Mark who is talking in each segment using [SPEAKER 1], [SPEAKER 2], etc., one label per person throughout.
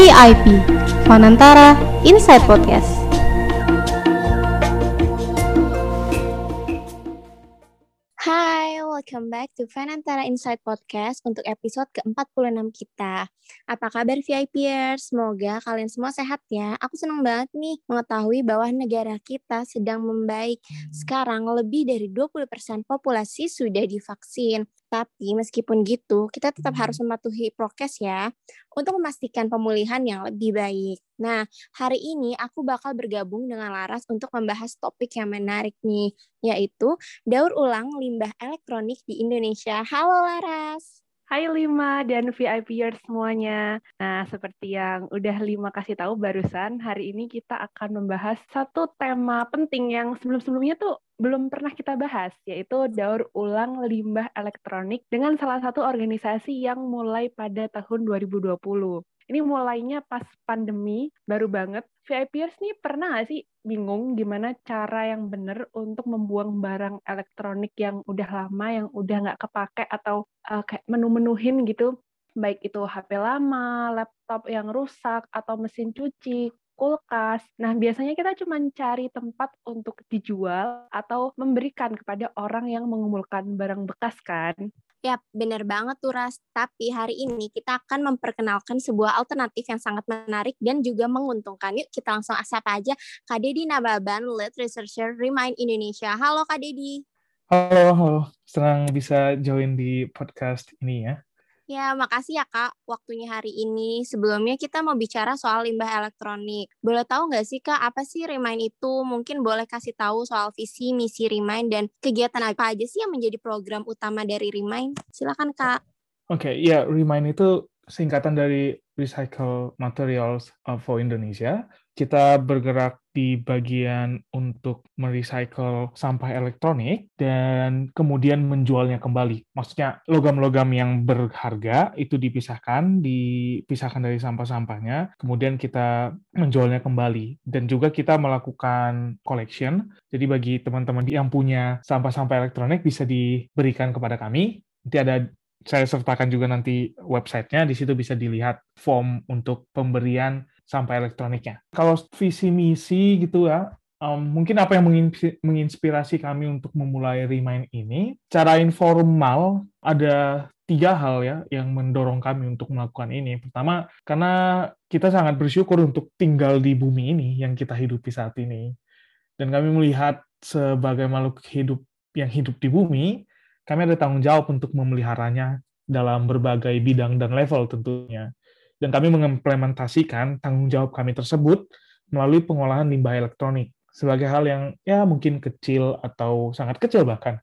[SPEAKER 1] VIP Fanantara Inside Podcast.
[SPEAKER 2] Hai, welcome back to Fanantara Inside Podcast untuk episode ke-46 kita. Apa kabar VIPers? Semoga kalian semua sehat ya. Aku senang banget nih mengetahui bahwa negara kita sedang membaik. Sekarang lebih dari 20% populasi sudah divaksin. Tapi meskipun gitu, kita tetap harus mematuhi prokes ya untuk memastikan pemulihan yang lebih baik. Nah, hari ini aku bakal bergabung dengan Laras untuk membahas topik yang menarik nih, yaitu daur ulang limbah elektronik di Indonesia. Halo Laras.
[SPEAKER 3] Hai Lima dan VIPers semuanya. Nah, seperti yang udah Lima kasih tahu barusan, hari ini kita akan membahas satu tema penting yang sebelum-sebelumnya tuh belum pernah kita bahas, yaitu daur ulang limbah elektronik dengan salah satu organisasi yang mulai pada tahun 2020. Ini mulainya pas pandemi, baru banget. VIPers nih pernah nggak sih bingung gimana cara yang benar untuk membuang barang elektronik yang udah lama, yang udah nggak kepake atau uh, kayak menu-menuhin gitu, baik itu HP lama, laptop yang rusak, atau mesin cuci, kulkas. Nah, biasanya kita cuma cari tempat untuk dijual atau memberikan kepada orang yang mengumpulkan barang bekas kan.
[SPEAKER 2] Ya, benar banget tuh Ras. Tapi hari ini kita akan memperkenalkan sebuah alternatif yang sangat menarik dan juga menguntungkan. Yuk kita langsung asapa aja Kak Dedi Nababan, Lead Researcher Remind Indonesia. Halo Kak Dedi.
[SPEAKER 4] Halo, halo. Senang bisa join di podcast ini ya.
[SPEAKER 2] Ya, makasih ya Kak waktunya hari ini. Sebelumnya kita mau bicara soal limbah elektronik. Boleh tahu nggak sih Kak, apa sih Remind itu? Mungkin boleh kasih tahu soal visi, misi Remind, dan kegiatan apa aja sih yang menjadi program utama dari Remind? Silakan Kak.
[SPEAKER 4] Oke, okay, ya Remind itu singkatan dari Recycle Materials for Indonesia kita bergerak di bagian untuk merecycle sampah elektronik dan kemudian menjualnya kembali. Maksudnya logam-logam yang berharga itu dipisahkan, dipisahkan dari sampah-sampahnya, kemudian kita menjualnya kembali. Dan juga kita melakukan collection. Jadi bagi teman-teman yang punya sampah-sampah elektronik bisa diberikan kepada kami. Nanti ada saya sertakan juga nanti websitenya, di situ bisa dilihat form untuk pemberian sampah elektroniknya. Kalau visi misi gitu ya, um, mungkin apa yang menginspirasi kami untuk memulai Remind ini, cara informal ada tiga hal ya yang mendorong kami untuk melakukan ini. Pertama, karena kita sangat bersyukur untuk tinggal di bumi ini yang kita hidupi saat ini. Dan kami melihat sebagai makhluk hidup yang hidup di bumi, kami ada tanggung jawab untuk memeliharanya dalam berbagai bidang dan level tentunya dan kami mengimplementasikan tanggung jawab kami tersebut melalui pengolahan limbah elektronik sebagai hal yang ya mungkin kecil atau sangat kecil bahkan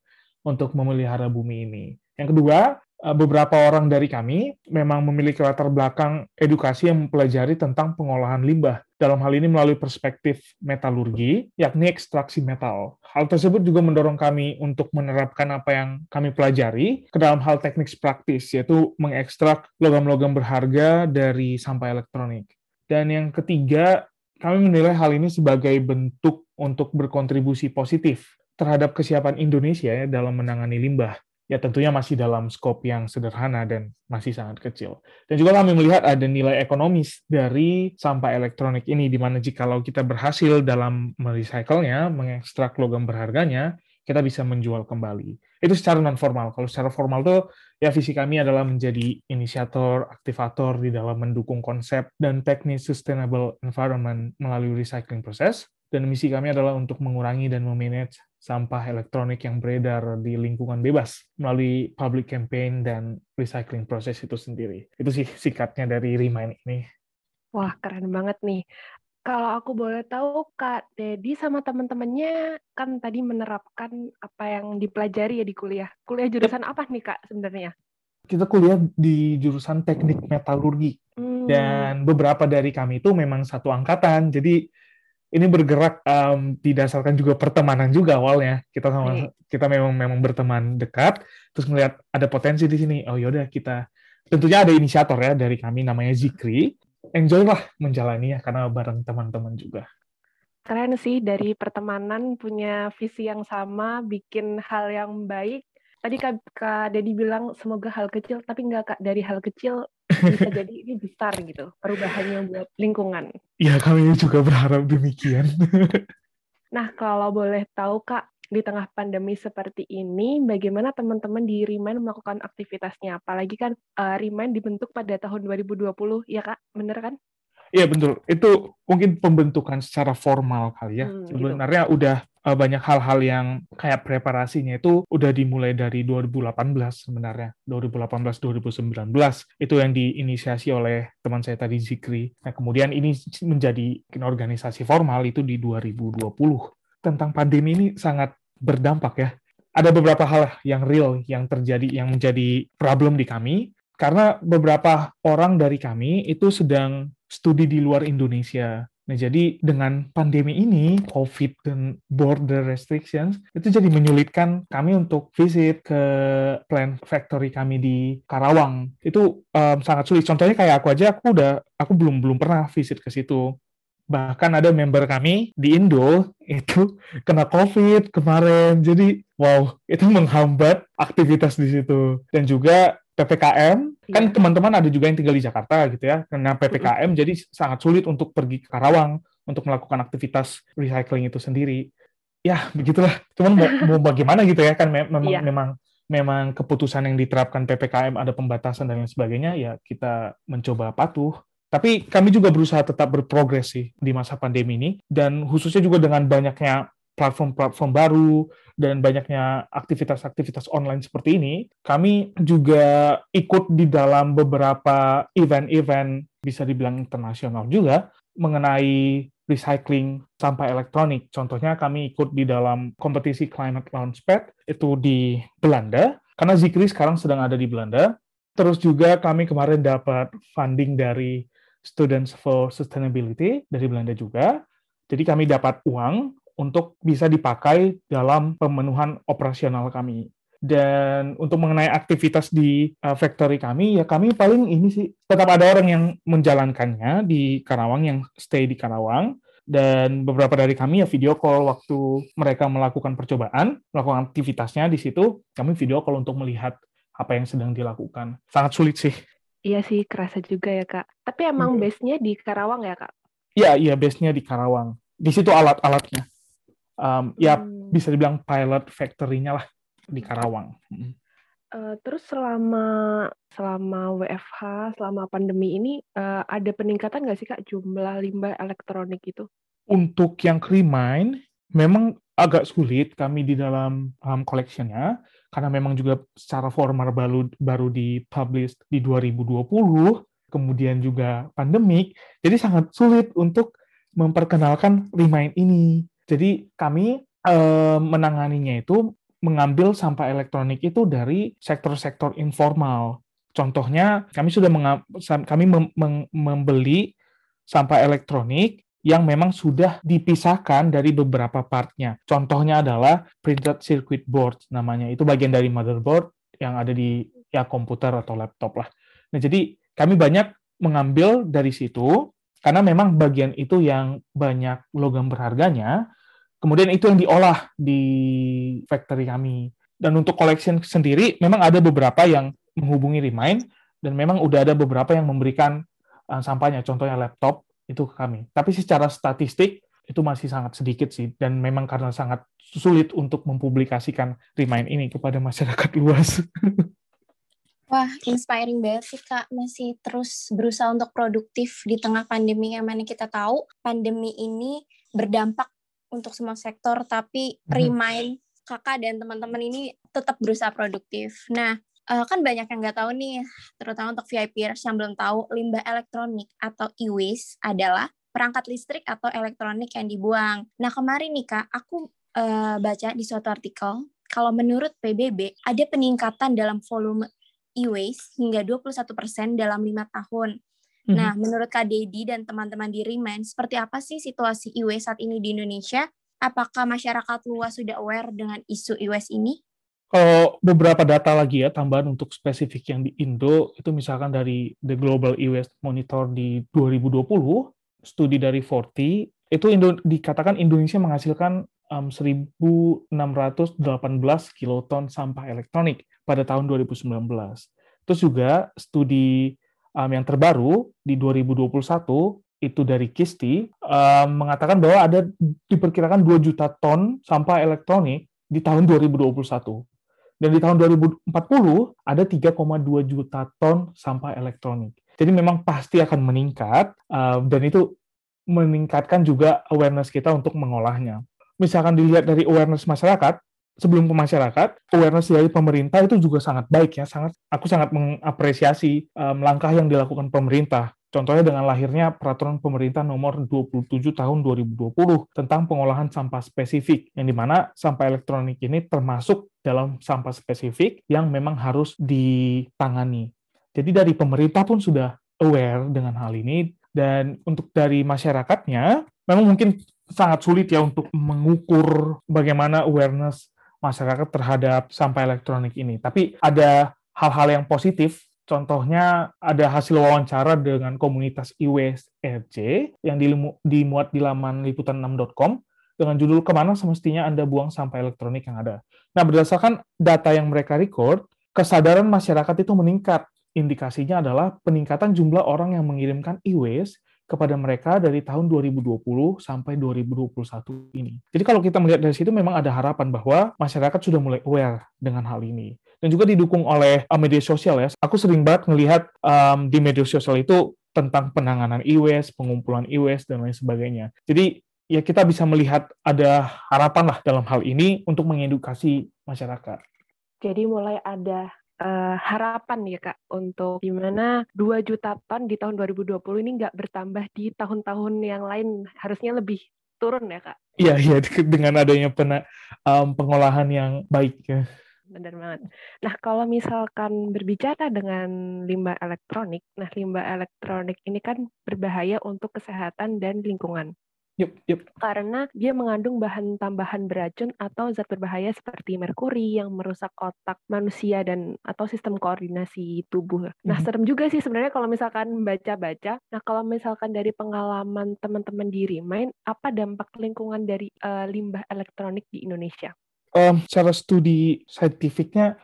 [SPEAKER 4] untuk memelihara bumi ini. Yang kedua, beberapa orang dari kami memang memiliki latar belakang edukasi yang mempelajari tentang pengolahan limbah. Dalam hal ini melalui perspektif metalurgi, yakni ekstraksi metal. Hal tersebut juga mendorong kami untuk menerapkan apa yang kami pelajari ke dalam hal teknik praktis, yaitu mengekstrak logam-logam berharga dari sampah elektronik. Dan yang ketiga, kami menilai hal ini sebagai bentuk untuk berkontribusi positif terhadap kesiapan Indonesia ya dalam menangani limbah ya tentunya masih dalam skop yang sederhana dan masih sangat kecil. Dan juga kami melihat ada nilai ekonomis dari sampah elektronik ini, di mana jikalau kita berhasil dalam merecycle-nya, mengekstrak logam berharganya, kita bisa menjual kembali. Itu secara non formal. Kalau secara formal tuh ya visi kami adalah menjadi inisiator, aktivator di dalam mendukung konsep dan teknis sustainable environment melalui recycling proses. Dan misi kami adalah untuk mengurangi dan memanage sampah elektronik yang beredar di lingkungan bebas melalui public campaign dan recycling proses itu sendiri. Itu sih sikatnya dari Remind ini.
[SPEAKER 3] Wah, keren banget nih. Kalau aku boleh tahu, Kak Dedi sama teman-temannya kan tadi menerapkan apa yang dipelajari ya di kuliah. Kuliah jurusan apa nih, Kak, sebenarnya?
[SPEAKER 4] Kita kuliah di jurusan teknik metalurgi. Hmm. Dan beberapa dari kami itu memang satu angkatan. Jadi ini bergerak um, didasarkan juga pertemanan juga awalnya. Kita sama hmm. kita memang memang berteman dekat terus melihat ada potensi di sini. Oh yaudah kita tentunya ada inisiator ya dari kami namanya Zikri. Enjoy lah menjalani ya karena bareng teman-teman juga.
[SPEAKER 3] Keren sih dari pertemanan punya visi yang sama bikin hal yang baik. Tadi kak, kak Dedi bilang semoga hal kecil tapi nggak kak. Dari hal kecil bisa jadi ini besar gitu perubahannya buat lingkungan.
[SPEAKER 4] Ya kami juga berharap demikian.
[SPEAKER 3] nah kalau boleh tahu kak di tengah pandemi seperti ini, bagaimana teman-teman di Remind melakukan aktivitasnya? Apalagi kan uh, Remind dibentuk pada tahun 2020, ya kak? Bener kan?
[SPEAKER 4] Iya betul. Itu mungkin pembentukan secara formal kali ya. Hmm, gitu. Sebenarnya gitu. udah uh, banyak hal-hal yang kayak preparasinya itu udah dimulai dari 2018 sebenarnya. 2018 2019 itu yang diinisiasi oleh teman saya tadi Zikri. Nah, kemudian ini menjadi organisasi formal itu di 2020 tentang pandemi ini sangat berdampak ya. Ada beberapa hal yang real yang terjadi yang menjadi problem di kami karena beberapa orang dari kami itu sedang studi di luar Indonesia. Nah, jadi dengan pandemi ini, COVID dan border restrictions, itu jadi menyulitkan kami untuk visit ke plant factory kami di Karawang. Itu um, sangat sulit. Contohnya kayak aku aja, aku udah, aku belum belum pernah visit ke situ bahkan ada member kami di Indo itu kena COVID kemarin. Jadi wow, itu menghambat aktivitas di situ. Dan juga PPKM, yeah. kan iya. teman-teman ada juga yang tinggal di Jakarta gitu ya. Karena PPKM mm -hmm. jadi sangat sulit untuk pergi ke Karawang untuk melakukan aktivitas recycling itu sendiri. Ya, begitulah. Cuman mau, mau bagaimana gitu ya kan memang yeah. memang memang keputusan yang diterapkan PPKM ada pembatasan dan lain sebagainya ya kita mencoba patuh tapi kami juga berusaha tetap berprogres sih di masa pandemi ini, dan khususnya juga dengan banyaknya platform-platform baru dan banyaknya aktivitas-aktivitas online seperti ini, kami juga ikut di dalam beberapa event-event bisa dibilang internasional juga mengenai recycling sampah elektronik. Contohnya kami ikut di dalam kompetisi Climate Launchpad itu di Belanda, karena Zikri sekarang sedang ada di Belanda. Terus juga kami kemarin dapat funding dari Students for Sustainability dari Belanda juga. Jadi kami dapat uang untuk bisa dipakai dalam pemenuhan operasional kami. Dan untuk mengenai aktivitas di uh, factory kami, ya kami paling ini sih tetap ada orang yang menjalankannya di Karawang, yang stay di Karawang. Dan beberapa dari kami ya video call waktu mereka melakukan percobaan, melakukan aktivitasnya di situ, kami video call untuk melihat apa yang sedang dilakukan. Sangat sulit sih
[SPEAKER 3] Iya sih, kerasa juga ya, Kak. Tapi emang hmm. base-nya di Karawang ya, Kak?
[SPEAKER 4] Iya, iya, base-nya di Karawang. Di situ alat-alatnya. Um, ya, hmm. Bisa dibilang pilot factory-nya lah di Karawang.
[SPEAKER 3] Uh, terus selama selama WFH, selama pandemi ini, uh, ada peningkatan nggak sih, Kak, jumlah limbah elektronik itu?
[SPEAKER 4] Untuk yang Remind, memang agak sulit kami di dalam um, collection-nya, karena memang juga secara formal baru baru dipublish di 2020, kemudian juga pandemik, jadi sangat sulit untuk memperkenalkan Remind ini. Jadi kami eh, menanganinya itu mengambil sampah elektronik itu dari sektor-sektor informal. Contohnya, kami sudah kami mem membeli sampah elektronik yang memang sudah dipisahkan dari beberapa partnya. Contohnya adalah printed circuit board namanya. Itu bagian dari motherboard yang ada di ya komputer atau laptop lah. Nah, jadi kami banyak mengambil dari situ karena memang bagian itu yang banyak logam berharganya. Kemudian itu yang diolah di factory kami. Dan untuk collection sendiri memang ada beberapa yang menghubungi Remind dan memang udah ada beberapa yang memberikan uh, sampahnya. Contohnya laptop itu ke kami. Tapi secara statistik itu masih sangat sedikit sih dan memang karena sangat sulit untuk mempublikasikan Remind ini kepada masyarakat luas.
[SPEAKER 2] Wah, inspiring banget sih Kak, masih terus berusaha untuk produktif di tengah pandemi yang mana kita tahu pandemi ini berdampak untuk semua sektor, tapi mhm. Remind Kakak dan teman-teman ini tetap berusaha produktif. Nah, uh, kan banyak yang nggak tahu nih, terutama untuk VIPers yang belum tahu, limbah elektronik atau e-waste adalah perangkat listrik atau elektronik yang dibuang. Nah kemarin nih kak, aku uh, baca di suatu artikel, kalau menurut PBB ada peningkatan dalam volume e-waste hingga 21% dalam lima tahun. Mm-hmm. Nah, menurut Kak Dedi dan teman-teman di Remind, seperti apa sih situasi e-waste saat ini di Indonesia? Apakah masyarakat luas sudah aware dengan isu e-waste ini?
[SPEAKER 4] Kalau beberapa data lagi ya tambahan untuk spesifik yang di Indo itu misalkan dari The Global E-Waste Monitor di 2020 studi dari 40 itu Indo, dikatakan Indonesia menghasilkan um, 1.618 kiloton sampah elektronik pada tahun 2019. Terus juga studi um, yang terbaru di 2021 itu dari Kisti um, mengatakan bahwa ada diperkirakan 2 juta ton sampah elektronik di tahun 2021. Dan di tahun 2040 ada 3,2 juta ton sampah elektronik. Jadi memang pasti akan meningkat uh, dan itu meningkatkan juga awareness kita untuk mengolahnya. Misalkan dilihat dari awareness masyarakat, sebelum ke masyarakat, awareness dari pemerintah itu juga sangat baik ya, sangat aku sangat mengapresiasi um, langkah yang dilakukan pemerintah. Contohnya dengan lahirnya peraturan pemerintah nomor 27 tahun 2020 tentang pengolahan sampah spesifik, yang di mana sampah elektronik ini termasuk dalam sampah spesifik yang memang harus ditangani. Jadi dari pemerintah pun sudah aware dengan hal ini, dan untuk dari masyarakatnya, memang mungkin sangat sulit ya untuk mengukur bagaimana awareness masyarakat terhadap sampah elektronik ini. Tapi ada hal-hal yang positif Contohnya ada hasil wawancara dengan komunitas e-waste yang dimuat di laman liputan6.com dengan judul ke mana semestinya Anda buang sampah elektronik yang ada. Nah, berdasarkan data yang mereka record, kesadaran masyarakat itu meningkat. Indikasinya adalah peningkatan jumlah orang yang mengirimkan e-waste kepada mereka dari tahun 2020 sampai 2021 ini. Jadi kalau kita melihat dari situ memang ada harapan bahwa masyarakat sudah mulai aware dengan hal ini dan juga didukung oleh uh, media sosial ya. Aku sering banget melihat um, di media sosial itu tentang penanganan e-waste, pengumpulan e-waste dan lain sebagainya. Jadi ya kita bisa melihat ada harapan lah dalam hal ini untuk mengedukasi masyarakat.
[SPEAKER 3] Jadi mulai ada uh, harapan ya kak untuk gimana 2 juta ton di tahun 2020 ini nggak bertambah di tahun-tahun yang lain harusnya lebih turun ya kak?
[SPEAKER 4] Iya iya dengan adanya pena, um, pengolahan yang baik ya
[SPEAKER 3] benar banget. Nah, kalau misalkan berbicara dengan limbah elektronik, nah limbah elektronik ini kan berbahaya untuk kesehatan dan lingkungan.
[SPEAKER 4] Yep, yep.
[SPEAKER 3] Karena dia mengandung bahan tambahan beracun atau zat berbahaya seperti merkuri yang merusak otak manusia dan atau sistem koordinasi tubuh. Nah, mm-hmm. serem juga sih sebenarnya kalau misalkan baca-baca. Nah, kalau misalkan dari pengalaman teman-teman di Remain, apa dampak lingkungan dari uh, limbah elektronik di Indonesia?
[SPEAKER 4] um, secara studi saintifiknya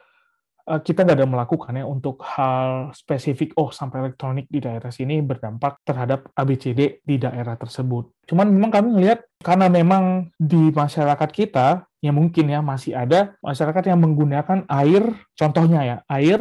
[SPEAKER 4] kita nggak ada melakukan ya untuk hal spesifik oh sampah elektronik di daerah sini berdampak terhadap ABCD di daerah tersebut. Cuman memang kami melihat karena memang di masyarakat kita ya mungkin ya masih ada masyarakat yang menggunakan air contohnya ya air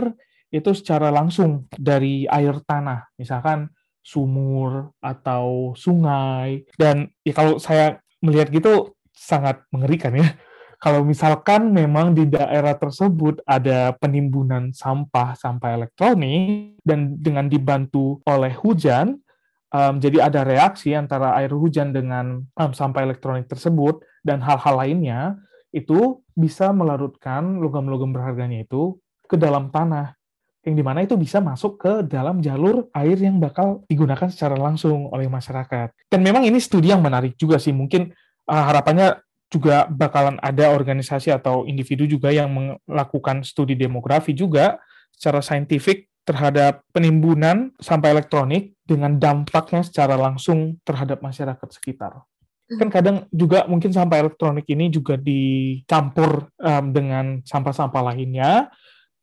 [SPEAKER 4] itu secara langsung dari air tanah misalkan sumur atau sungai dan ya kalau saya melihat gitu sangat mengerikan ya kalau misalkan memang di daerah tersebut ada penimbunan sampah sampah elektronik dan dengan dibantu oleh hujan um, jadi ada reaksi antara air hujan dengan um, sampah elektronik tersebut dan hal-hal lainnya itu bisa melarutkan logam-logam berharganya itu ke dalam tanah yang di mana itu bisa masuk ke dalam jalur air yang bakal digunakan secara langsung oleh masyarakat. Dan memang ini studi yang menarik juga sih. Mungkin uh, harapannya juga bakalan ada organisasi atau individu juga yang melakukan studi demografi juga secara saintifik terhadap penimbunan sampah elektronik dengan dampaknya secara langsung terhadap masyarakat sekitar. Kan kadang juga mungkin sampah elektronik ini juga dicampur um, dengan sampah-sampah lainnya.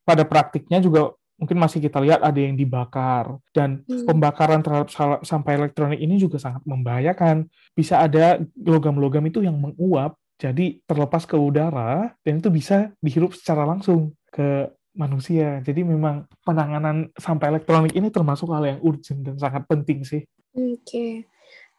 [SPEAKER 4] Pada praktiknya juga mungkin masih kita lihat ada yang dibakar dan hmm. pembakaran terhadap sampah elektronik ini juga sangat membahayakan. Bisa ada logam-logam itu yang menguap jadi terlepas ke udara dan itu bisa dihirup secara langsung ke manusia. Jadi memang penanganan sampah elektronik ini termasuk hal yang urgent dan sangat penting sih.
[SPEAKER 2] Oke. Okay.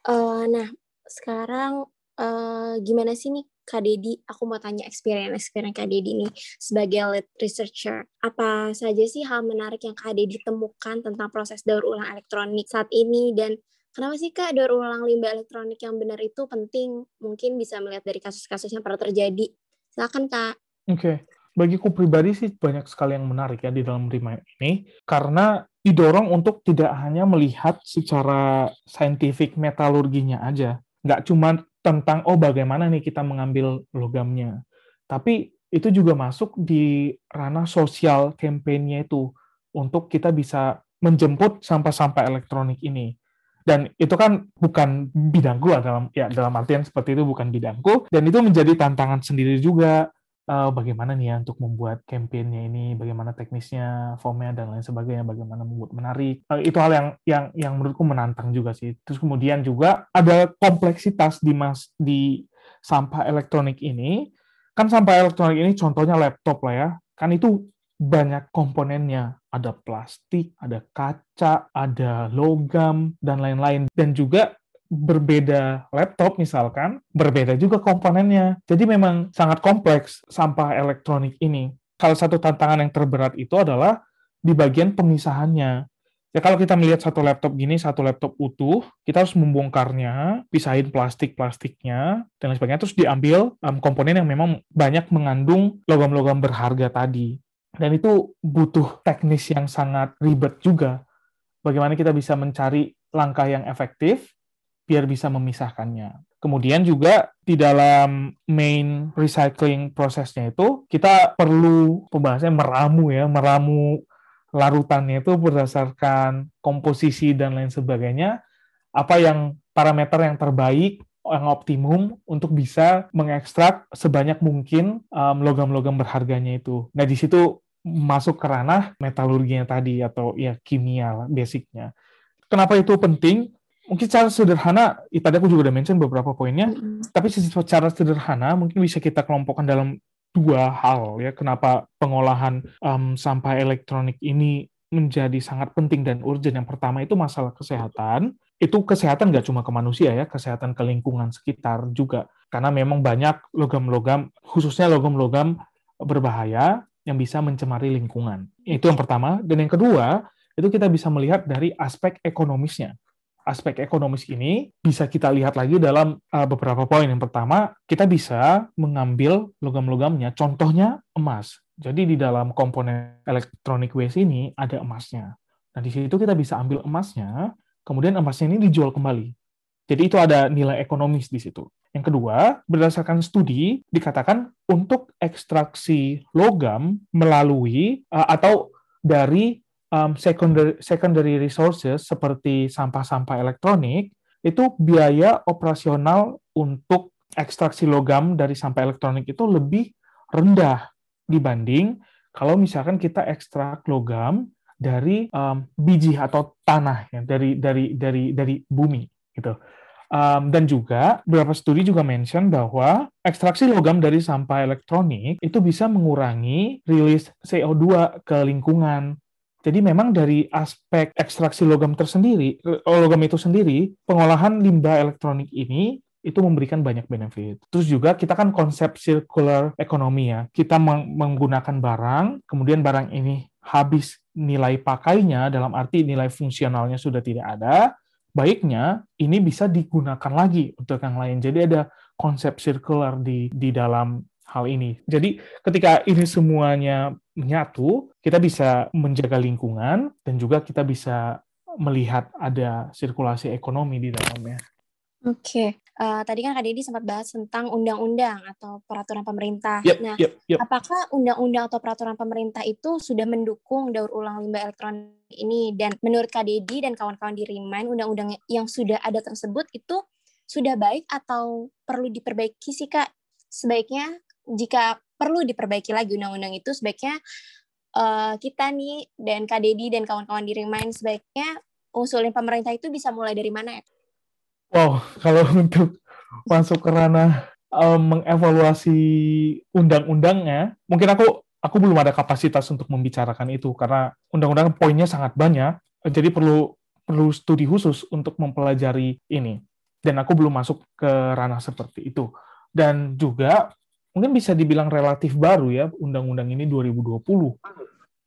[SPEAKER 2] Uh, eh, nah, sekarang uh, gimana sih nih Kak Dedi, aku mau tanya experience experience Kak Dedi nih sebagai lead researcher. Apa saja sih hal menarik yang Kak Dedi temukan tentang proses daur ulang elektronik saat ini dan kenapa sih Kak daur ulang limbah elektronik yang benar itu penting? Mungkin bisa melihat dari kasus-kasus yang pernah terjadi. Silakan Kak.
[SPEAKER 4] Oke. Okay. Bagiku pribadi sih banyak sekali yang menarik ya di dalam remind ini karena didorong untuk tidak hanya melihat secara saintifik metalurginya aja, nggak cuma tentang oh bagaimana nih kita mengambil logamnya. Tapi itu juga masuk di ranah sosial kampanye itu untuk kita bisa menjemput sampah-sampah elektronik ini. Dan itu kan bukan bidangku dalam ya dalam artian seperti itu bukan bidangku dan itu menjadi tantangan sendiri juga uh, bagaimana nih ya untuk membuat kampanyenya ini, bagaimana teknisnya, formnya dan lain sebagainya, bagaimana membuat menarik. Uh, itu hal yang yang yang menurutku menantang juga sih. Terus kemudian juga ada kompleksitas di mas di sampah elektronik ini. Kan sampah elektronik ini contohnya laptop lah ya. Kan itu banyak komponennya. Ada plastik, ada kaca, ada logam, dan lain-lain. Dan juga berbeda laptop misalkan, berbeda juga komponennya. Jadi memang sangat kompleks sampah elektronik ini. Salah satu tantangan yang terberat itu adalah di bagian pemisahannya. Ya kalau kita melihat satu laptop gini, satu laptop utuh, kita harus membongkarnya, pisahin plastik-plastiknya, dan lain sebagainya, terus diambil um, komponen yang memang banyak mengandung logam-logam berharga tadi. Dan itu butuh teknis yang sangat ribet juga. Bagaimana kita bisa mencari langkah yang efektif, biar bisa memisahkannya. Kemudian juga di dalam main recycling prosesnya itu kita perlu pembahasannya meramu ya, meramu larutannya itu berdasarkan komposisi dan lain sebagainya. Apa yang parameter yang terbaik yang optimum untuk bisa mengekstrak sebanyak mungkin logam-logam um, berharganya itu. Nah, di situ masuk ke ranah metalurginya tadi atau ya kimia basicnya. Kenapa itu penting? mungkin secara sederhana, tadi aku juga udah mention beberapa poinnya, mm-hmm. tapi secara sederhana mungkin bisa kita kelompokkan dalam dua hal ya. Kenapa pengolahan um, sampah elektronik ini menjadi sangat penting dan urgent. Yang pertama itu masalah kesehatan. Itu kesehatan nggak cuma ke manusia ya, kesehatan ke lingkungan sekitar juga. Karena memang banyak logam-logam, khususnya logam-logam berbahaya yang bisa mencemari lingkungan. Itu yang pertama. Dan yang kedua, itu kita bisa melihat dari aspek ekonomisnya aspek ekonomis ini bisa kita lihat lagi dalam uh, beberapa poin. Yang pertama, kita bisa mengambil logam-logamnya, contohnya emas. Jadi di dalam komponen electronic waste ini ada emasnya. Nah, di situ kita bisa ambil emasnya, kemudian emasnya ini dijual kembali. Jadi itu ada nilai ekonomis di situ. Yang kedua, berdasarkan studi dikatakan untuk ekstraksi logam melalui uh, atau dari um, secondary, secondary resources seperti sampah-sampah elektronik, itu biaya operasional untuk ekstraksi logam dari sampah elektronik itu lebih rendah dibanding kalau misalkan kita ekstrak logam dari um, biji atau tanah ya dari dari dari dari bumi gitu. Um, dan juga beberapa studi juga mention bahwa ekstraksi logam dari sampah elektronik itu bisa mengurangi rilis CO2 ke lingkungan jadi memang dari aspek ekstraksi logam tersendiri, eh, logam itu sendiri, pengolahan limbah elektronik ini itu memberikan banyak benefit. Terus juga kita kan konsep circular economy ya. Kita menggunakan barang, kemudian barang ini habis nilai pakainya dalam arti nilai fungsionalnya sudah tidak ada, baiknya ini bisa digunakan lagi untuk yang lain. Jadi ada konsep circular di di dalam hal ini. Jadi ketika ini semuanya menyatu, kita bisa menjaga lingkungan dan juga kita bisa melihat ada sirkulasi ekonomi di dalamnya.
[SPEAKER 2] Oke, okay. Uh, tadi kan Kak Deddy sempat bahas tentang undang-undang atau peraturan pemerintah.
[SPEAKER 4] Yep,
[SPEAKER 2] nah,
[SPEAKER 4] yep, yep.
[SPEAKER 2] apakah undang-undang atau peraturan pemerintah itu sudah mendukung daur ulang limbah elektronik ini? Dan menurut Kak Deddy dan kawan-kawan di Remind, undang-undang yang sudah ada tersebut itu sudah baik atau perlu diperbaiki sih Kak? Sebaiknya jika perlu diperbaiki lagi undang-undang itu sebaiknya uh, kita nih dan Kak Deddy dan kawan-kawan di Remind sebaiknya usulin pemerintah itu bisa mulai dari mana ya?
[SPEAKER 4] Wow, kalau untuk masuk ke ranah um, mengevaluasi undang-undangnya, mungkin aku aku belum ada kapasitas untuk membicarakan itu karena undang-undang poinnya sangat banyak, jadi perlu perlu studi khusus untuk mempelajari ini. Dan aku belum masuk ke ranah seperti itu. Dan juga mungkin bisa dibilang relatif baru ya undang-undang ini 2020.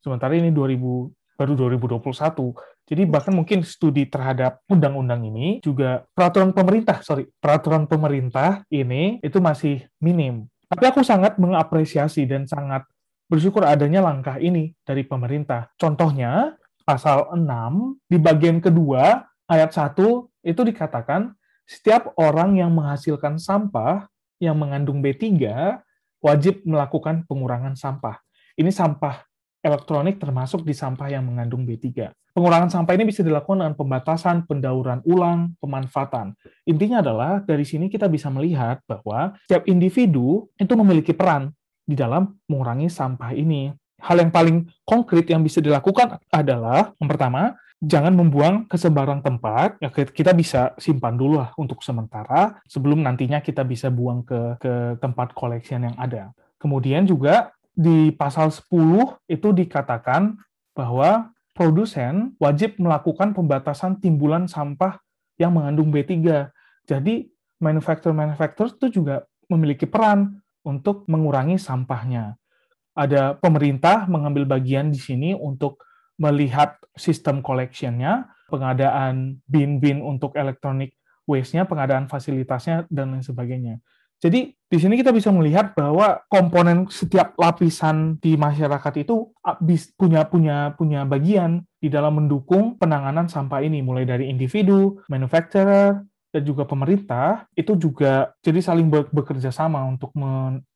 [SPEAKER 4] Sementara ini 2000 baru 2021. Jadi bahkan mungkin studi terhadap undang-undang ini juga peraturan pemerintah, sorry, peraturan pemerintah ini itu masih minim. Tapi aku sangat mengapresiasi dan sangat bersyukur adanya langkah ini dari pemerintah. Contohnya, pasal 6 di bagian kedua ayat 1 itu dikatakan setiap orang yang menghasilkan sampah yang mengandung B3 wajib melakukan pengurangan sampah. Ini sampah elektronik termasuk di sampah yang mengandung B3. Pengurangan sampah ini bisa dilakukan dengan pembatasan, pendauran ulang, pemanfaatan. Intinya adalah dari sini kita bisa melihat bahwa setiap individu itu memiliki peran di dalam mengurangi sampah ini. Hal yang paling konkret yang bisa dilakukan adalah yang pertama, jangan membuang ke sembarang tempat. Ya, kita bisa simpan dulu lah untuk sementara sebelum nantinya kita bisa buang ke ke tempat collection yang ada. Kemudian juga di pasal 10 itu dikatakan bahwa produsen wajib melakukan pembatasan timbulan sampah yang mengandung B3. Jadi manufacturer-manufacturer itu juga memiliki peran untuk mengurangi sampahnya. Ada pemerintah mengambil bagian di sini untuk melihat sistem collection-nya, pengadaan bin-bin untuk elektronik waste-nya, pengadaan fasilitasnya, dan lain sebagainya. Jadi di sini kita bisa melihat bahwa komponen setiap lapisan di masyarakat itu punya punya punya bagian di dalam mendukung penanganan sampah ini. Mulai dari individu, manufacturer, dan juga pemerintah itu juga jadi saling bekerja sama untuk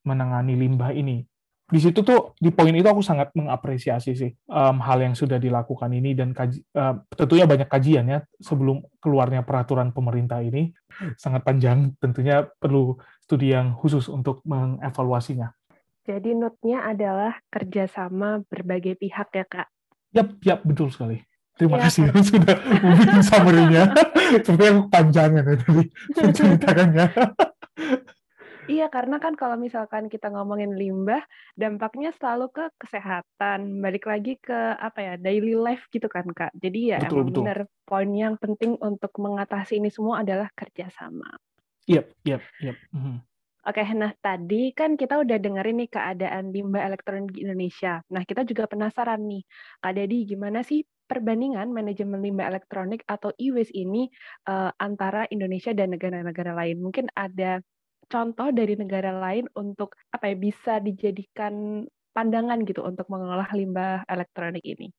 [SPEAKER 4] menangani limbah ini di situ tuh di poin itu aku sangat mengapresiasi sih um, hal yang sudah dilakukan ini dan kaji, uh, tentunya banyak kajian ya sebelum keluarnya peraturan pemerintah ini sangat panjang tentunya perlu studi yang khusus untuk mengevaluasinya.
[SPEAKER 3] Jadi notnya adalah kerjasama berbagai pihak ya kak.
[SPEAKER 4] Yap, yap betul sekali. Terima ya, kasih kan? sudah membuat summary-nya. Sepertinya aku panjangan ya tadi menceritakannya.
[SPEAKER 3] Iya, karena kan kalau misalkan kita ngomongin limbah, dampaknya selalu ke kesehatan, balik lagi ke apa ya, daily life gitu kan, Kak. Jadi ya betul, emang betul. benar poin yang penting untuk mengatasi ini semua adalah kerjasama.
[SPEAKER 4] Yep, yep. Yep. Mm -hmm.
[SPEAKER 3] Oke, nah tadi kan kita udah dengerin nih keadaan limbah elektronik di Indonesia. Nah, kita juga penasaran nih, Kak Dedi, gimana sih perbandingan manajemen limbah elektronik atau e-waste ini uh, antara Indonesia dan negara-negara lain? Mungkin ada contoh dari negara lain untuk apa ya bisa dijadikan pandangan gitu untuk mengolah limbah elektronik ini?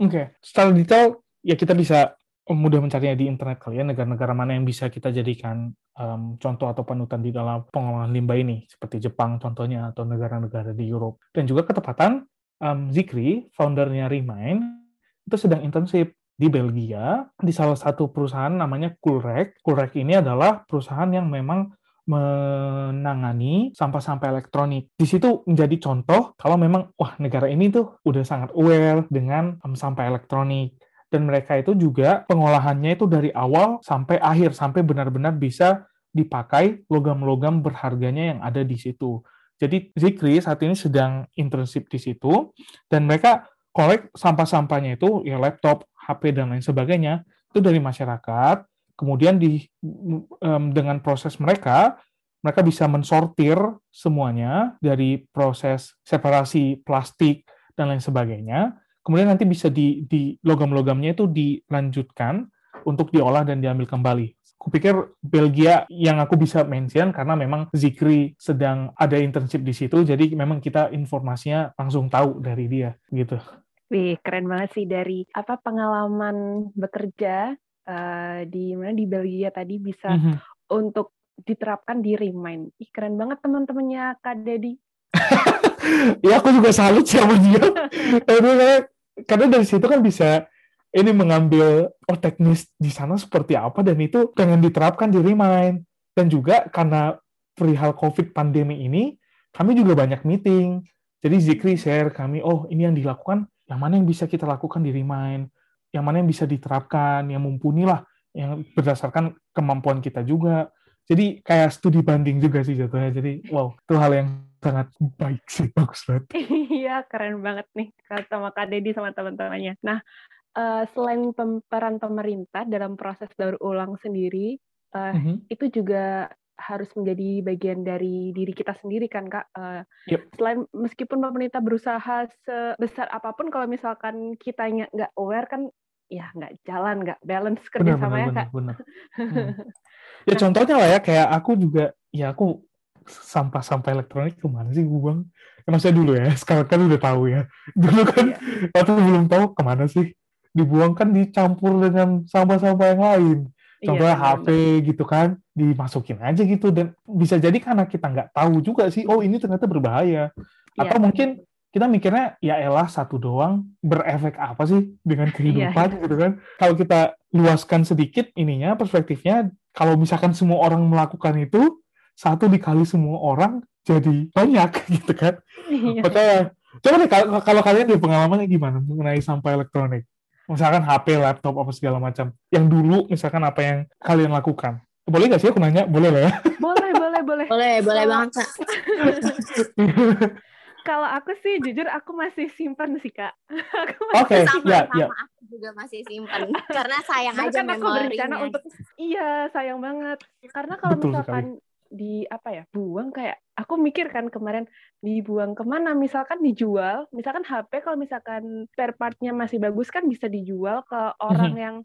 [SPEAKER 4] Oke, okay. secara detail ya kita bisa mudah mencarinya di internet kali ya negara-negara mana yang bisa kita jadikan um, contoh atau panutan di dalam pengolahan limbah ini seperti Jepang contohnya atau negara-negara di Eropa dan juga ketepatan um, Zikri foundernya Remind itu sedang intensif di Belgia di salah satu perusahaan namanya Coolrec. Coolrec ini adalah perusahaan yang memang menangani sampah-sampah elektronik. Di situ menjadi contoh kalau memang wah negara ini tuh udah sangat aware dengan sampah elektronik dan mereka itu juga pengolahannya itu dari awal sampai akhir sampai benar-benar bisa dipakai logam-logam berharganya yang ada di situ. Jadi Zikri saat ini sedang internship di situ dan mereka kolek sampah-sampahnya itu ya laptop, HP dan lain sebagainya itu dari masyarakat kemudian di um, dengan proses mereka mereka bisa mensortir semuanya dari proses separasi plastik dan lain sebagainya. Kemudian nanti bisa di, di logam-logamnya itu dilanjutkan untuk diolah dan diambil kembali. Kupikir Belgia yang aku bisa mention karena memang Zikri sedang ada internship di situ, jadi memang kita informasinya langsung tahu dari dia gitu.
[SPEAKER 3] Wih, keren banget sih dari apa pengalaman bekerja uh, di mana di Belgia tadi bisa mm-hmm. untuk diterapkan di Remind. Ih, keren banget teman-temannya Kak Dedi.
[SPEAKER 4] ya aku juga salut sama dia. karena dari situ kan bisa ini mengambil oh teknis di sana seperti apa dan itu pengen diterapkan di Remind. Dan juga karena perihal COVID pandemi ini, kami juga banyak meeting. Jadi Zikri share kami, oh ini yang dilakukan, yang mana yang bisa kita lakukan di Remind yang mana yang bisa diterapkan, yang mumpuni lah, yang berdasarkan kemampuan kita juga. Jadi kayak studi banding juga sih jatuhnya. Jadi wow, itu hal yang sangat baik sih, bagus banget.
[SPEAKER 3] Iya, keren banget nih sama Kak Deddy sama teman-temannya. Nah, uh, selain peran pemerintah dalam proses daur ulang sendiri, uh, mm -hmm. itu juga harus menjadi bagian dari diri kita sendiri kan kak. Uh, yep. Selain meskipun pemerintah berusaha sebesar apa pun, kalau misalkan kitanya nggak aware kan ya nggak jalan, nggak balance kerjasamanya
[SPEAKER 4] benar, kak. Benar. Hmm. ya contohnya lah ya kayak aku juga ya aku sampah-sampah elektronik ke mana sih gue buang? Ya, maksudnya dulu ya, sekarang kan udah tahu ya. Dulu kan iya. waktu belum tahu ke mana sih dibuang kan dicampur dengan sampah-sampah yang lain. Iya, Contohnya iya, HP gitu kan, dimasukin aja gitu dan bisa jadi karena kita nggak tahu juga sih, oh ini ternyata berbahaya. Iya. Atau mungkin kita mikirnya ya elah satu doang berefek apa sih dengan iya. kehidupan yeah. gitu kan kalau kita luaskan sedikit ininya perspektifnya kalau misalkan semua orang melakukan itu satu dikali semua orang jadi banyak gitu kan.
[SPEAKER 3] Iya.
[SPEAKER 4] Makanya coba deh kalau, kalau kalian di pengalamannya gimana mengenai sampah elektronik? Misalkan HP, laptop, apa segala macam. Yang dulu misalkan apa yang kalian lakukan? Boleh nggak sih aku nanya? Boleh lah ya.
[SPEAKER 3] Boleh, boleh, boleh.
[SPEAKER 2] Boleh, boleh banget, Kak.
[SPEAKER 3] Kalau aku sih jujur aku masih simpan sih kak. Aku
[SPEAKER 4] Oke,
[SPEAKER 2] sama,
[SPEAKER 4] ya,
[SPEAKER 2] sama
[SPEAKER 4] ya.
[SPEAKER 2] aku juga masih simpen. Karena sayang aja
[SPEAKER 3] Bahkan aku berencana untuk iya sayang banget karena kalau
[SPEAKER 4] Betul
[SPEAKER 3] misalkan di apa ya buang kayak aku mikir kan kemarin dibuang ke mana? Misalkan dijual misalkan HP kalau misalkan spare partnya masih bagus kan bisa dijual ke orang yang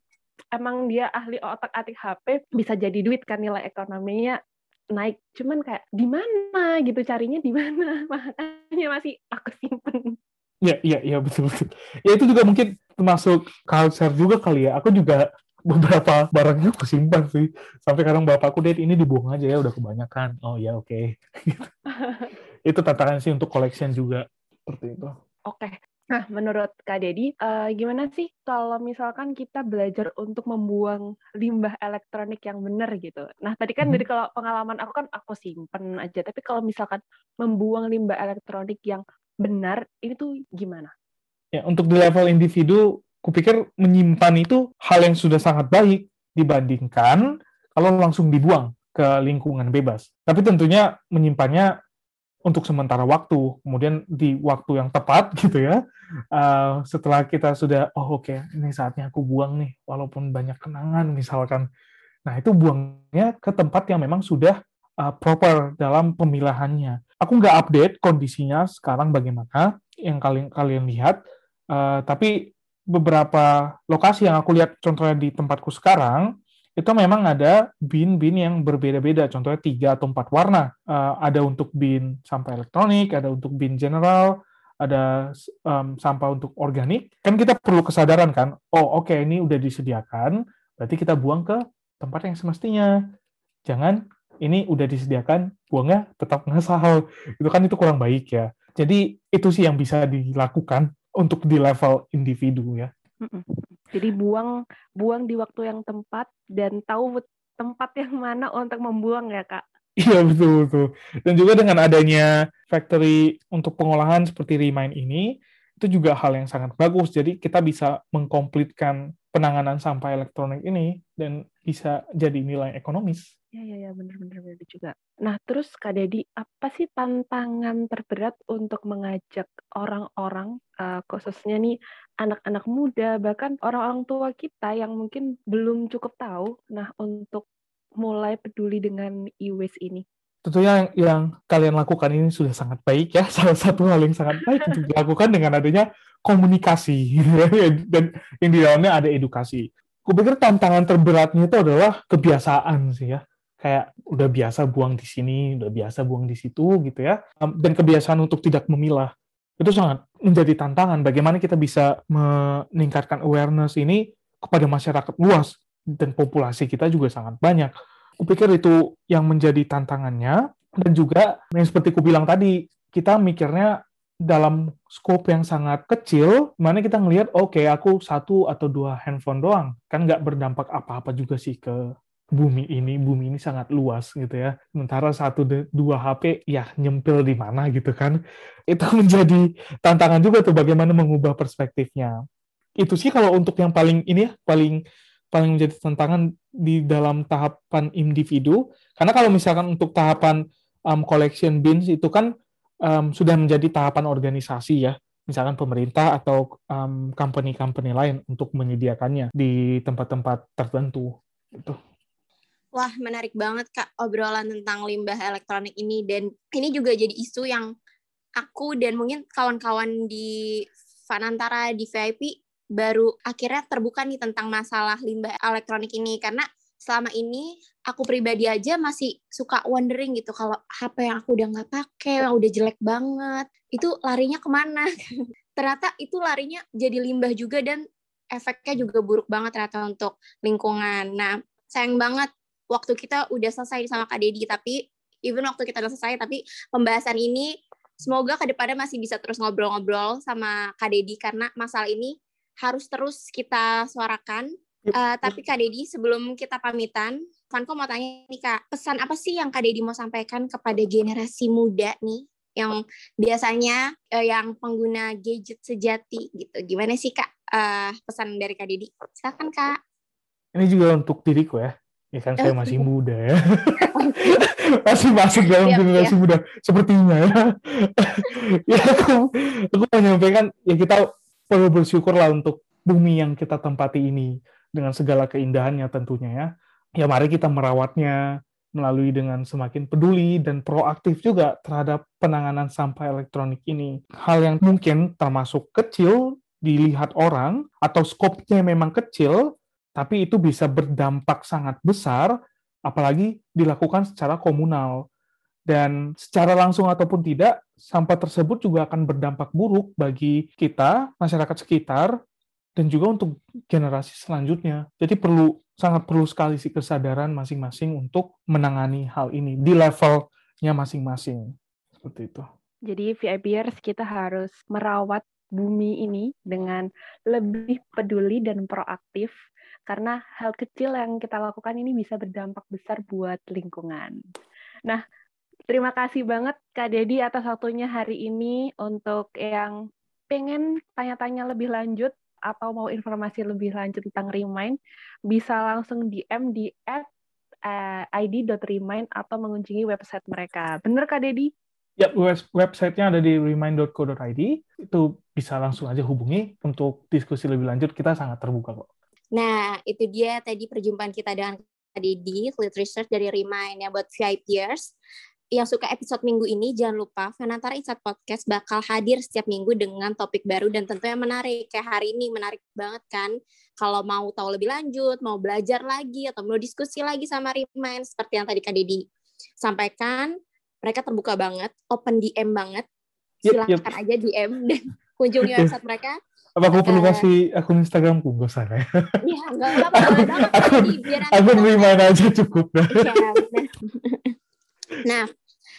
[SPEAKER 3] emang dia ahli otak atik HP bisa jadi duit kan nilai ekonominya naik. Cuman kayak di mana gitu? Carinya di mana? Makanya masih aku simpen.
[SPEAKER 4] Iya, iya, iya betul betul. Ya itu juga mungkin termasuk culture juga kali ya. Aku juga beberapa barangnya aku simpan sih. Sampai kadang bapakku deh ini dibuang aja ya udah kebanyakan. Oh ya oke. itu tantangan sih untuk collection juga seperti itu.
[SPEAKER 3] Oke. Nah, menurut Kak Dedi, eh, gimana sih kalau misalkan kita belajar untuk membuang limbah elektronik yang benar gitu? Nah, tadi kan
[SPEAKER 4] Mhm.
[SPEAKER 3] dari kalau pengalaman aku kan aku simpen aja, tapi kalau misalkan membuang limbah elektronik yang benar, ini tuh gimana?
[SPEAKER 4] Ya, untuk di level individu, kupikir menyimpan itu hal yang sudah sangat baik dibandingkan kalau langsung dibuang ke lingkungan bebas. Tapi tentunya menyimpannya untuk sementara waktu, kemudian di waktu yang tepat gitu ya. Eh, setelah kita sudah, oh oke, ini saatnya aku buang nih, walaupun banyak kenangan misalkan. Nah itu buangnya ke tempat yang memang sudah eh, proper dalam pemilahannya. Aku nggak update kondisinya sekarang bagaimana yang kalian kalian lihat, eh, tapi beberapa lokasi yang aku lihat contohnya di tempatku sekarang itu memang ada bin-bin yang berbeda-beda, contohnya tiga atau empat warna. Eh, ada untuk bin sampah elektronik, ada untuk bin general, ada em, sampah untuk organik. Kan kita perlu kesadaran kan, oh oke ini udah disediakan, berarti kita buang ke tempat yang semestinya. Jangan ini udah disediakan, buangnya tetap ngasal. Itu kan itu kurang baik ya. Jadi itu sih yang bisa dilakukan untuk di level individu ya.
[SPEAKER 3] Jadi buang buang di waktu yang tepat dan tahu tempat yang mana untuk membuang ya, Kak.
[SPEAKER 4] Iya betul betul. Dan juga dengan adanya factory untuk pengolahan seperti Remind ini itu juga hal yang sangat bagus. Jadi kita bisa mengkomplitkan penanganan sampah elektronik ini dan bisa jadi nilai ekonomis.
[SPEAKER 3] Ya, ya, ya, benar-benar benar juga. Nah, terus Kak Dedi, apa sih tantangan terberat untuk mengajak orang-orang, eh, khususnya nih anak-anak muda, bahkan orang-orang tua kita yang mungkin belum cukup tahu, nah untuk mulai peduli dengan e-waste ini?
[SPEAKER 4] Tentunya yang, yang kalian lakukan ini sudah sangat baik ya. Salah satu hal yang sangat baik untuk dilakukan dengan adanya komunikasi dan yang di dalamnya ada edukasi. Kupikir tantangan terberatnya itu adalah kebiasaan sih ya. Kayak udah biasa buang di sini, udah biasa buang di situ gitu ya. Dan kebiasaan untuk tidak memilah. Itu sangat menjadi tantangan bagaimana kita bisa meningkatkan awareness ini kepada masyarakat luas dan populasi kita juga sangat banyak. Kupikir itu yang menjadi tantangannya dan juga yang seperti ku bilang tadi, kita mikirnya dalam scope yang sangat kecil, mana kita ngelihat, oke aku satu atau dua handphone doang, kan nggak berdampak apa-apa juga sih ke bumi ini, bumi ini sangat luas gitu ya. Sementara satu dua HP ya nyempil di mana gitu kan. Itu menjadi tantangan juga tuh bagaimana mengubah perspektifnya. Itu sih kalau untuk yang paling ini ya, paling paling menjadi tantangan di dalam tahapan individu. Karena kalau misalkan untuk tahapan um, collection bins itu kan um, sudah menjadi tahapan organisasi ya, misalkan pemerintah atau um, company-company lain untuk menyediakannya di tempat-tempat tertentu. Gitu.
[SPEAKER 2] Wah, menarik banget Kak obrolan tentang limbah elektronik ini. Dan ini juga jadi isu yang aku dan mungkin kawan-kawan di Fanantara di VIP baru akhirnya terbuka nih tentang masalah limbah elektronik ini. Karena selama ini aku pribadi aja masih suka wondering gitu kalau HP yang aku udah nggak pakai yang udah jelek banget itu larinya ke mana? Ternyata itu larinya jadi limbah juga dan efeknya juga buruk banget ternyata untuk lingkungan. Nah sayang banget waktu kita udah selesai sama Kak Dedi tapi even waktu kita udah selesai tapi pembahasan ini semoga ke depannya masih bisa terus ngobrol-ngobrol sama Kak Dedi karena masalah ini harus terus kita suarakan Uh, tapi Kak Dedi, sebelum kita pamitan, Vanko mau tanya nih Kak, pesan apa sih yang Kak Dedi mau sampaikan kepada generasi muda nih yang biasanya uh, yang pengguna gadget sejati gitu. Gimana sih Kak uh, pesan dari Kak Dedi? Silakan Kak.
[SPEAKER 4] Ini juga untuk diriku ya. Ya kan saya masih muda ya. masih masuk dalam siap, generasi muda sepertinya ya. ya aku aku menyampaikan ya kita perlu bersyukur lah untuk bumi yang kita tempati ini dengan segala keindahannya tentunya ya. Ya mari kita merawatnya melalui dengan semakin peduli dan proaktif juga terhadap penanganan sampah elektronik ini. Hal yang mungkin termasuk kecil dilihat orang atau skopnya memang kecil, tapi itu bisa berdampak sangat besar, apalagi dilakukan secara komunal. Dan secara langsung ataupun tidak, sampah tersebut juga akan berdampak buruk bagi kita, masyarakat sekitar, dan juga untuk generasi selanjutnya. Jadi perlu sangat perlu sekali sih kesadaran masing-masing untuk menangani hal ini di levelnya masing-masing. Seperti itu.
[SPEAKER 3] Jadi VIPers kita harus merawat bumi ini dengan lebih peduli dan proaktif karena hal kecil yang kita lakukan ini bisa berdampak besar buat lingkungan. Nah, terima kasih banget Kak Dedi atas waktunya hari ini untuk yang pengen tanya-tanya lebih lanjut atau mau informasi lebih lanjut tentang Remind, bisa langsung DM di at eh, id.remind atau mengunjungi website mereka. Bener Kak Dedi?
[SPEAKER 4] Ya, web websitenya ada di remind.co.id. Itu bisa langsung aja hubungi untuk diskusi lebih lanjut. Kita sangat terbuka kok.
[SPEAKER 2] Nah, itu dia tadi perjumpaan kita dengan Kak Dedi, Fleet Research dari Remind ya buat VIPers. Yang suka episode minggu ini, jangan lupa Fanantara Insight Podcast bakal hadir setiap minggu dengan topik baru dan tentunya menarik. Kayak hari ini menarik banget kan. Kalau mau tahu lebih lanjut, mau belajar lagi, atau mau diskusi lagi sama Remind, seperti yang tadi Kak Dedi sampaikan, mereka terbuka banget, open DM banget. Silahkan yep, yep. aja DM dan kunjungi website mereka
[SPEAKER 4] apa aku perlu kasih akun Instagramku? Gak usah ya.
[SPEAKER 2] Iya, gak apa-apa.
[SPEAKER 4] akun, akun Remind aja cukup.
[SPEAKER 2] Iya, nah,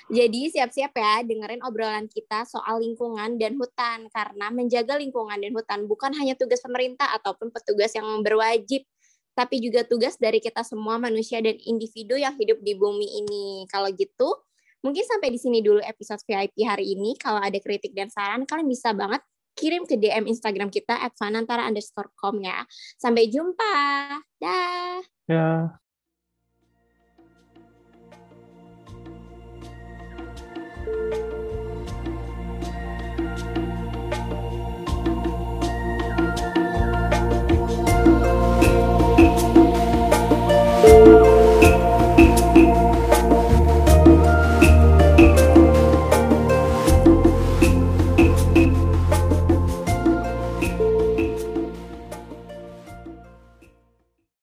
[SPEAKER 2] jadi siap-siap ya dengerin obrolan kita soal lingkungan dan hutan. Karena menjaga lingkungan dan hutan bukan hanya tugas pemerintah ataupun petugas yang berwajib, tapi juga tugas dari kita semua manusia dan individu yang hidup di bumi ini. Kalau gitu, mungkin sampai di sini dulu episode VIP hari ini. Kalau ada kritik dan saran, kalian bisa banget kirim ke DM Instagram kita at fanantara underscore com ya. Sampai jumpa. Dah.
[SPEAKER 4] Ya.